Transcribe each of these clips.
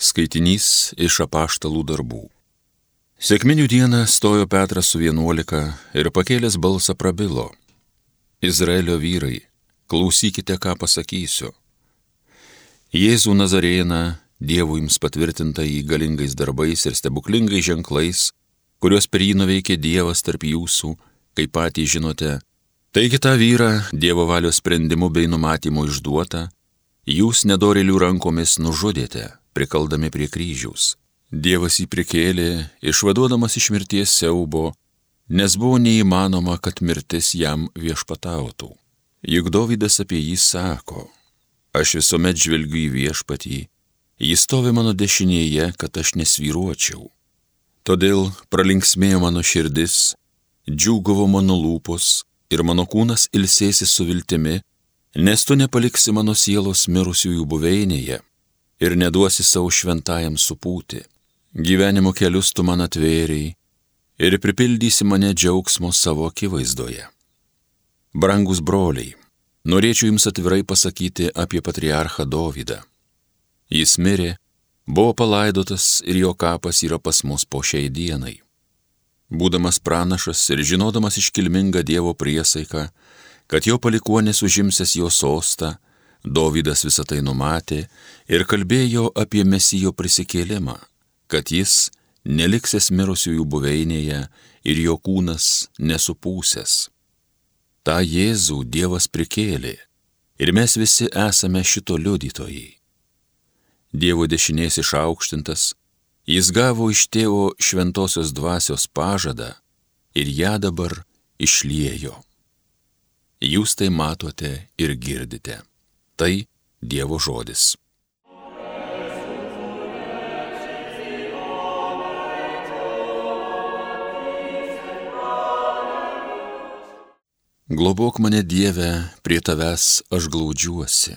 Skaitinys iš apaštalų darbų. Sėkminių dieną stojo Petras su vienuolika ir pakėlęs balsą prabilo. Izraelio vyrai, klausykite, ką pasakysiu. Jėzų Nazarėną, Dievo jums patvirtinta į galingais darbais ir stebuklingais ženklais, kuriuos per jį nuveikė Dievas tarp jūsų, kaip patys žinote. Taigi tą vyrą Dievo valios sprendimu bei numatymu išduota, jūs nedorelių rankomis nužudėte prikaldami prie kryžiaus. Dievas jį prikėlė, išvaduodamas iš mirties siaubo, nes buvo neįmanoma, kad mirtis jam viešpatautų. Juk Dovydas apie jį sako, aš visuomet žvelgiu į viešpatį, jis stovi mano dešinėje, kad aš nesvyruočiau. Todėl pralinksmėjo mano širdis, džiūgavo mano lūpos ir mano kūnas ilsėsi su viltimi, nes tu nepaliksi mano sielos mirusiųjų buveinėje ir neduosi savo šventajam supūti. Gyvenimo kelius tu man atvėriai ir pripildysi mane džiaugsmo savo akivaizdoje. Brangus broliai, norėčiau jums atvirai pasakyti apie patriarchą Dovydą. Jis mirė, buvo palaidotas ir jo kapas yra pas mus po šiai dienai. Būdamas pranašas ir žinodamas iškilmingą Dievo priesaiką, kad jo palikuonis užimsęs jo sostą, Dovydas visą tai numatė ir kalbėjo apie mesijo prisikėlimą, kad jis neliksęs mirusiųjų buveinėje ir jo kūnas nesupūsęs. Ta Jėzų Dievas prikėlė ir mes visi esame šito liudytojai. Dievo dešinės išaukštintas, jis gavo iš tėvo šventosios dvasios pažadą ir ją dabar išliejo. Jūs tai matote ir girdite. Tai Dievo žodis. Globok mane Dieve, prie tavęs aš glaudžiuosi.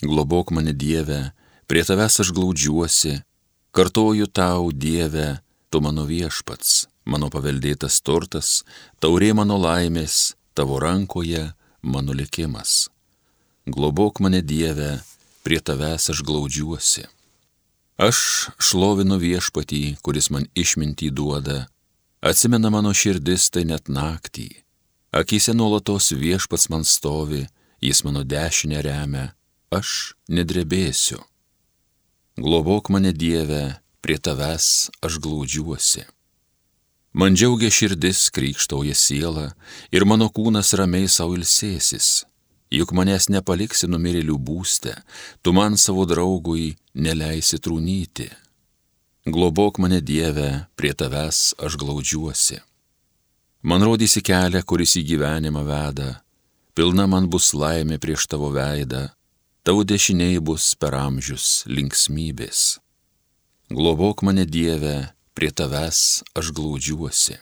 Globok mane Dieve, prie tavęs aš glaudžiuosi. Kartoju tau, Dieve, tu mano viešpats, mano paveldėtas turtas, taurė mano laimės, tavo rankoje mano likimas globok mane Dieve, prie tavęs aš glaudžiuosi. Aš šlovinu viešpatį, kuris man išmintį duoda, atsimena mano širdis tai net naktį. Akise nuolatos viešpats man stovi, jis mano dešinę remia, aš nedrebėsiu. Globok mane Dieve, prie tavęs aš glaudžiuosi. Man džiaugia širdis, krikštauja siela ir mano kūnas ramiai savo ilsėsis juk manęs nepaliksi numirėlių būste, tu man savo draugui neleisi trūnyti. Globok mane Dieve, prie tavęs aš glaudžiuosi. Man rodysi kelią, kuris į gyvenimą veda, pilna man bus laimė prieš tavo veidą, tavo dešiniai bus per amžius linksmybės. Globok mane Dieve, prie tavęs aš glaudžiuosi.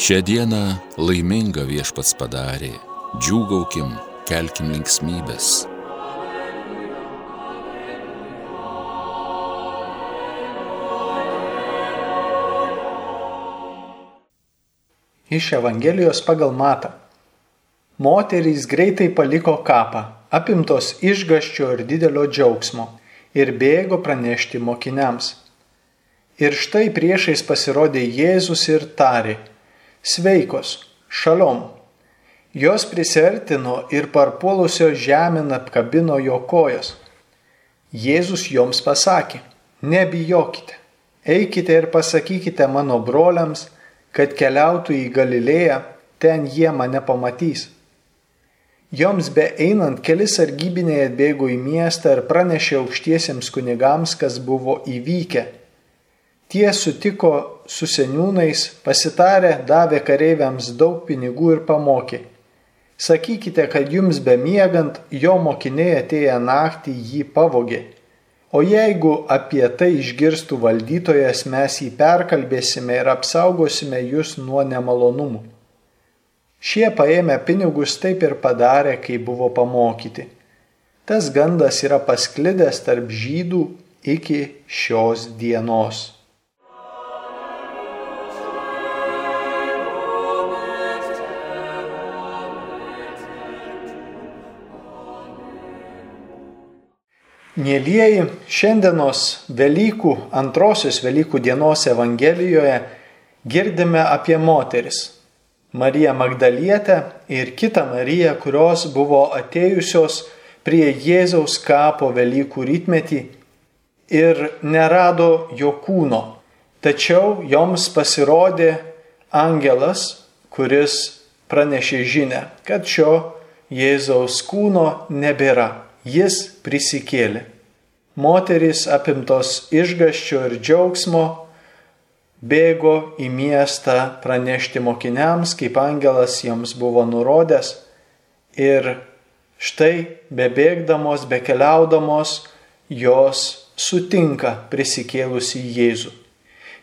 Šią dieną laimingą viešpats padarė, džiūgaukim, kelkim linksmybės. Iš Evangelijos pagal matą. Moterys greitai paliko kapą, apimtos išgaščio ir didelio džiaugsmo, ir bėgo pranešti mokiniams. Ir štai priešais pasirodė Jėzus ir tarė, sveikos, šalom. Jos prisertino ir parpuolusio žemėn apkabino jo kojas. Jėzus joms pasakė, nebijokite, eikite ir pasakykite mano broliams, kad keliautų į Galilėją, ten jie mane pamatys. Joms be einant keli sargybiniai atbėgo į miestą ir pranešė aukštiesiems kunigams, kas buvo įvykę Tie sutiko su seniūnais, pasitarę, davė kareiviams daug pinigų ir pamokė. Sakykite, kad jums bemiegant jo mokiniai atėję naktį jį pavogė. O jeigu apie tai išgirstų valdytojas, mes jį perkalbėsime ir apsaugosime jūs nuo nemalonumų. Šie paėmę pinigus taip ir padarė, kai buvo pamokyti. Tas gandas yra pasklidęs tarp žydų iki šios dienos. Mėlyjeji, šiandienos Velykų, antrosios Velykų dienos Evangelijoje girdime apie moteris. Mariją Magdalietę ir kitą Mariją, kurios buvo atėjusios prie Jėzaus kapo Velykų rytmetį ir nerado jo kūno. Tačiau joms pasirodė angelas, kuris pranešė žinę, kad šio Jėzaus kūno nebėra jis prisikėlė. Moterys apimtos išgaščio ir džiaugsmo bėgo į miestą pranešti mokiniams, kaip angelas jiems buvo nurodęs. Ir štai bebėgdamos, bekeliaudamos, jos sutinka prisikėlusi Jėzų.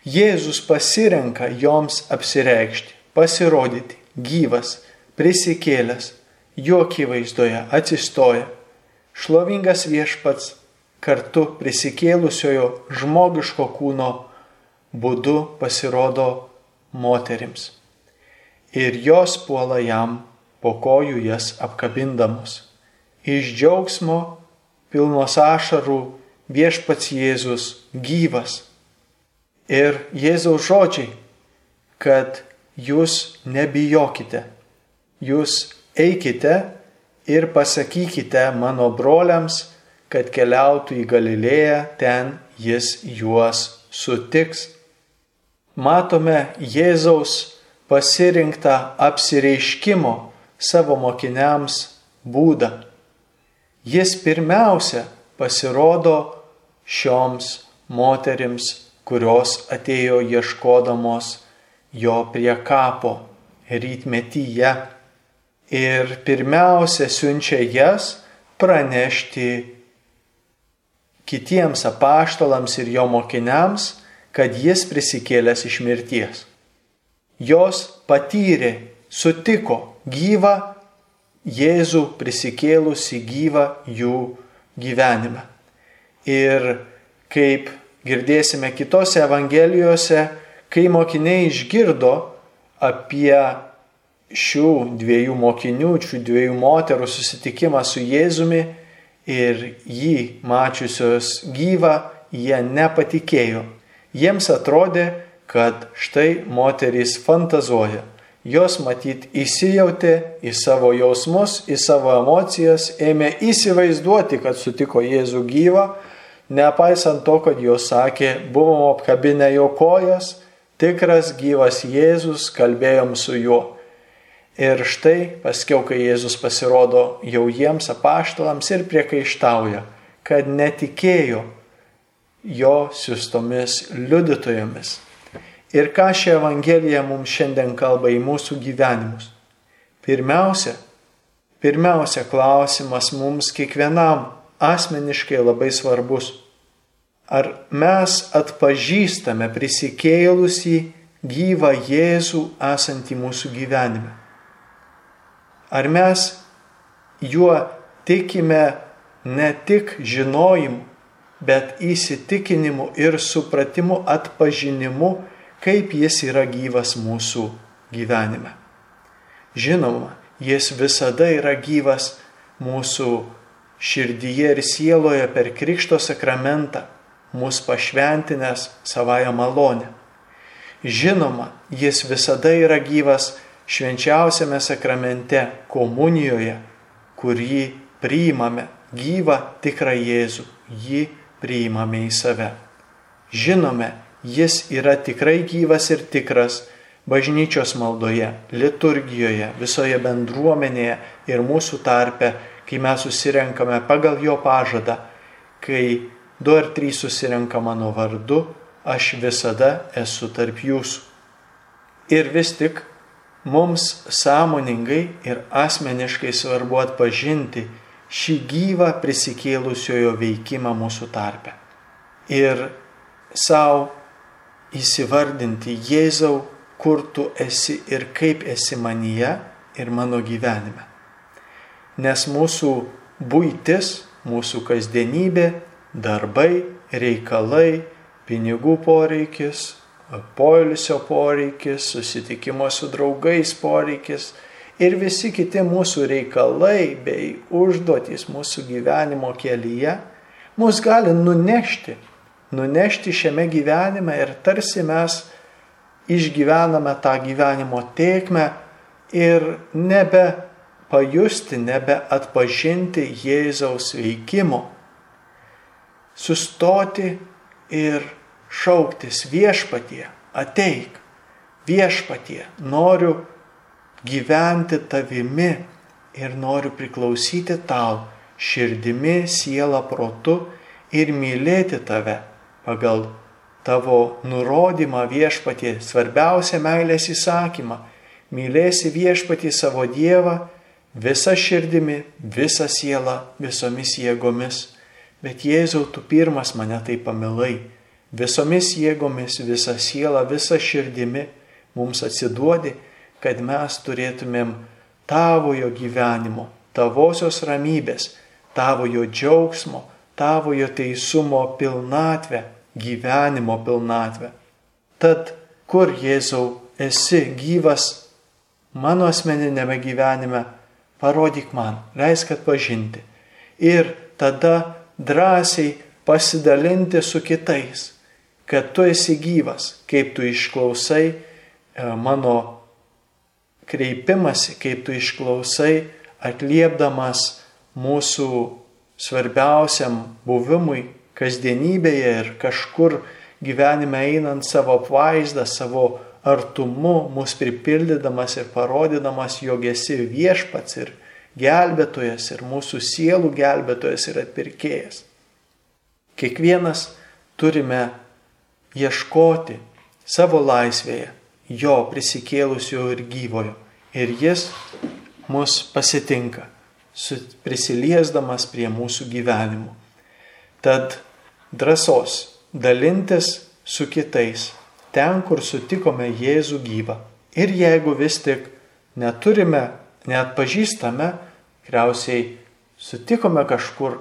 Jėzus pasirenka joms apsireikšti, pasirodyti, gyvas, prisikėlęs, jo akivaizdoje atsistoja šlovingas viešpats kartu prisikėlusiojo žmogiško kūno būdu pasirodo moterims. Ir jos puola jam po kojų jas apkabindamos. Iš džiaugsmo pilnos ašarų viešpats Jėzus gyvas. Ir Jėzaus žodžiai, kad jūs nebijokite, jūs eikite ir pasakykite mano broliams, kad keliautų į Galilėją, ten jis juos sutiks. Matome Jėzaus pasirinktą apsireiškimo savo mokiniams būdą. Jis pirmiausia pasirodo šioms moterims, kurios atėjo ieškodamos jo prie kapo rytmetyje ir pirmiausia siunčia jas pranešti kitiems apaštalams ir jo mokiniams, kad jis prisikėlęs iš mirties. Jos patyrė, sutiko gyvą Jėzų prisikėlusi gyvą jų gyvenime. Ir kaip girdėsime kitose evangelijose, kai mokiniai išgirdo apie šių dviejų mokinių, šių dviejų moterų susitikimą su Jėzumi ir jį mačiusios gyvą, jie nepatikėjo. Jiems atrodė, kad štai moterys fantazuoja. Jos matyt įsijautė į savo jausmus, į savo emocijas, ėmė įsivaizduoti, kad sutiko Jėzų gyvą, nepaisant to, kad jos sakė, buvom apkabinę jo kojas, tikras gyvas Jėzus, kalbėjom su juo. Ir štai paskiau, kai Jėzus pasirodo jau jiems apaštalams ir priekaištauja, kad netikėjo jo siustomis liudytojomis. Ir ką ši Evangelija mums šiandien kalba į mūsų gyvenimus. Pirmiausia, pirmiausia klausimas mums kiekvienam asmeniškai labai svarbus. Ar mes atpažįstame prisikėlusį gyvą Jėzų esantį mūsų gyvenime? Ar mes juo tikime ne tik žinojimu, bet įsitikinimu ir supratimu, atpažinimu, kaip jis yra gyvas mūsų gyvenime. Žinoma, jis visada yra gyvas mūsų širdyje ir sieloje per Krikšto sakramentą, mūsų pašventinės savoje malonę. Žinoma, jis visada yra gyvas švenčiausiame sakramente, komunijoje, kurį priimame gyvą tikrą Jėzų, jį priimame į save. Žinome, jis yra tikrai gyvas ir tikras bažnyčios maldoje, liturgijoje, visoje bendruomenėje ir mūsų tarpe, kai mes susirenkame pagal jo pažadą, kai du ar trys susirenka mano vardu, aš visada esu tarp jūsų. Ir vis tik mums sąmoningai ir asmeniškai svarbu atpažinti šį gyvą prisikėlusiojo veikimą mūsų tarpe. Ir savo įsivardinti Jėzau, kur tu esi ir kaip esi manyje ir mano gyvenime. Nes mūsų būtis, mūsų kasdienybė, darbai, reikalai, pinigų poreikis, poilsio poreikis, susitikimo su draugais poreikis ir visi kiti mūsų reikalai bei užduotys mūsų gyvenimo kelyje mus gali nunešti, nunešti šiame gyvenime ir tarsi mes išgyvename tą gyvenimo tėkmę ir nebe pajusti, nebe atpažinti Jėzaus veikimo. Sustoti ir šauktis viešpatie, ateik, viešpatie, noriu gyventi tavimi ir noriu priklausyti tau širdimi, siela, protu ir mylėti tave pagal tavo nurodymą viešpatie, svarbiausią meilės įsakymą. Mylėsi viešpatį savo Dievą visą širdimi, visą sielą, visomis jėgomis. Bet Jėzau, tu pirmas mane tai pamilai. Visomis jėgomis, visą sielą, visą širdimi mums atsiduodi, kad mes turėtumėm tavojo gyvenimo, tavosios ramybės, tavojo džiaugsmo, tavojo teisumo pilnatvę, gyvenimo pilnatvę. Tad kur Jėzau esi gyvas mano asmeninėme gyvenime, parodyk man, leisk atpažinti. Ir tada drąsiai pasidalinti su kitais, kad tu esi gyvas, kaip tu išklausai e, mano kreipimasi, kaip tu išklausai atliepdamas mūsų svarbiausiam buvimui kasdienybėje ir kažkur gyvenime einant savo apvaizdą, savo artumu mus pripildydamas ir parodydamas, jog esi viešpats ir gelbėtojas ir mūsų sielų gelbėtojas ir atpirkėjas. Kiekvienas turime ieškoti savo laisvėje jo prisikėlusio ir gyvojo. Ir jis mus pasitinka, prisiliesdamas prie mūsų gyvenimų. Tad drąsos dalintis su kitais ten, kur sutikome Jėzų gyvą. Ir jeigu vis tik neturime, net pažįstame, tikriausiai sutikome kažkur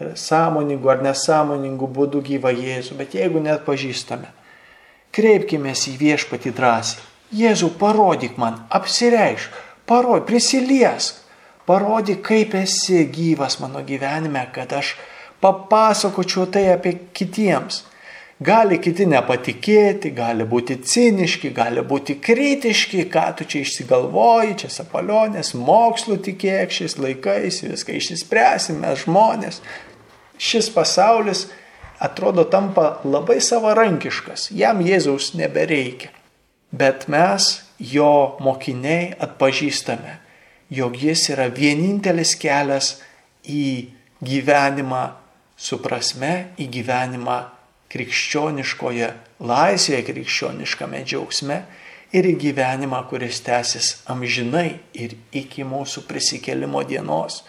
sąmoningų ar nesąmoningų būdų gyvą Jėzų, bet jeigu net pažįstame, kreipkime į viešpatį drąsiai. Jėzau, parodyk man, apsireišk, parodyk, prisiliesk, parodyk, kaip esi gyvas mano gyvenime, kad aš papasakočiau tai apie kitiems Gali kiti nepatikėti, gali būti ciniški, gali būti kritiški, ką tu čia išsigalvoji, čia sapalionės, mokslo tikėk šiais laikais, viską išsispręsime žmonės. Šis pasaulis atrodo tampa labai savarankiškas, jam Jėzaus nebereikia. Bet mes, jo mokiniai, atpažįstame, jog jis yra vienintelis kelias į gyvenimą su prasme, į gyvenimą krikščioniškoje laisvėje, krikščioniškame džiaugsme ir į gyvenimą, kuris tęsis amžinai ir iki mūsų prisikelimo dienos.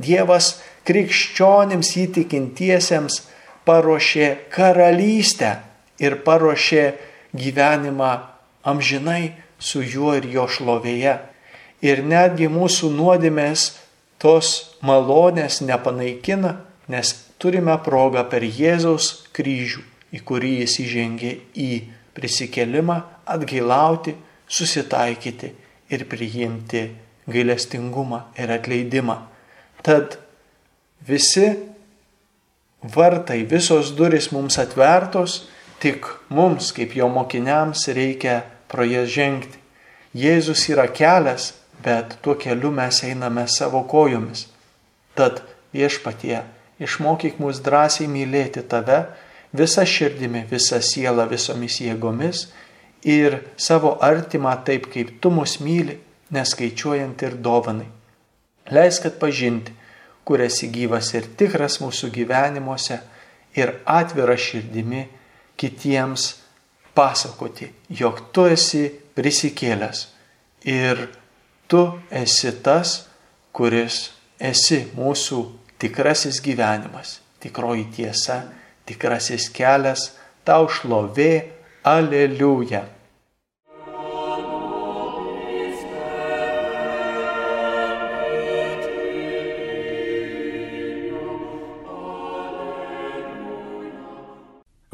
Dievas krikščionims įtikintiesiems paruošė karalystę ir paruošė gyvenimą amžinai su juo ir jo šlovėje. Ir netgi mūsų nuodėmės tos malonės nepanaikina, nes turime progą per Jėzaus kryžių į kurį jis įžengė į prisikelimą, atgailauti, susitaikyti ir priimti gailestingumą ir atleidimą. Tad visi vartai, visos duris mums atvertos, tik mums, kaip jo mokiniams, reikia pro jas žengti. Jėzus yra kelias, bet tuo keliu mes einame savo kojomis. Tad viešpatie, išmokyk mus drąsiai mylėti tave, visa širdimi, visa siela, visomis jėgomis ir savo artimą taip, kaip tu mus myli, neskaičiuojant ir dovanai. Leisk atpažinti, kur esi gyvas ir tikras mūsų gyvenimuose ir atvira širdimi kitiems pasakoti, jog tu esi prisikėlęs ir tu esi tas, kuris esi mūsų tikrasis gyvenimas, tikroji tiesa tikrasis kelias, tau šlovė, aleliuja.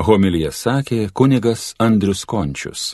Homilija sakė kunigas Andrius Končius.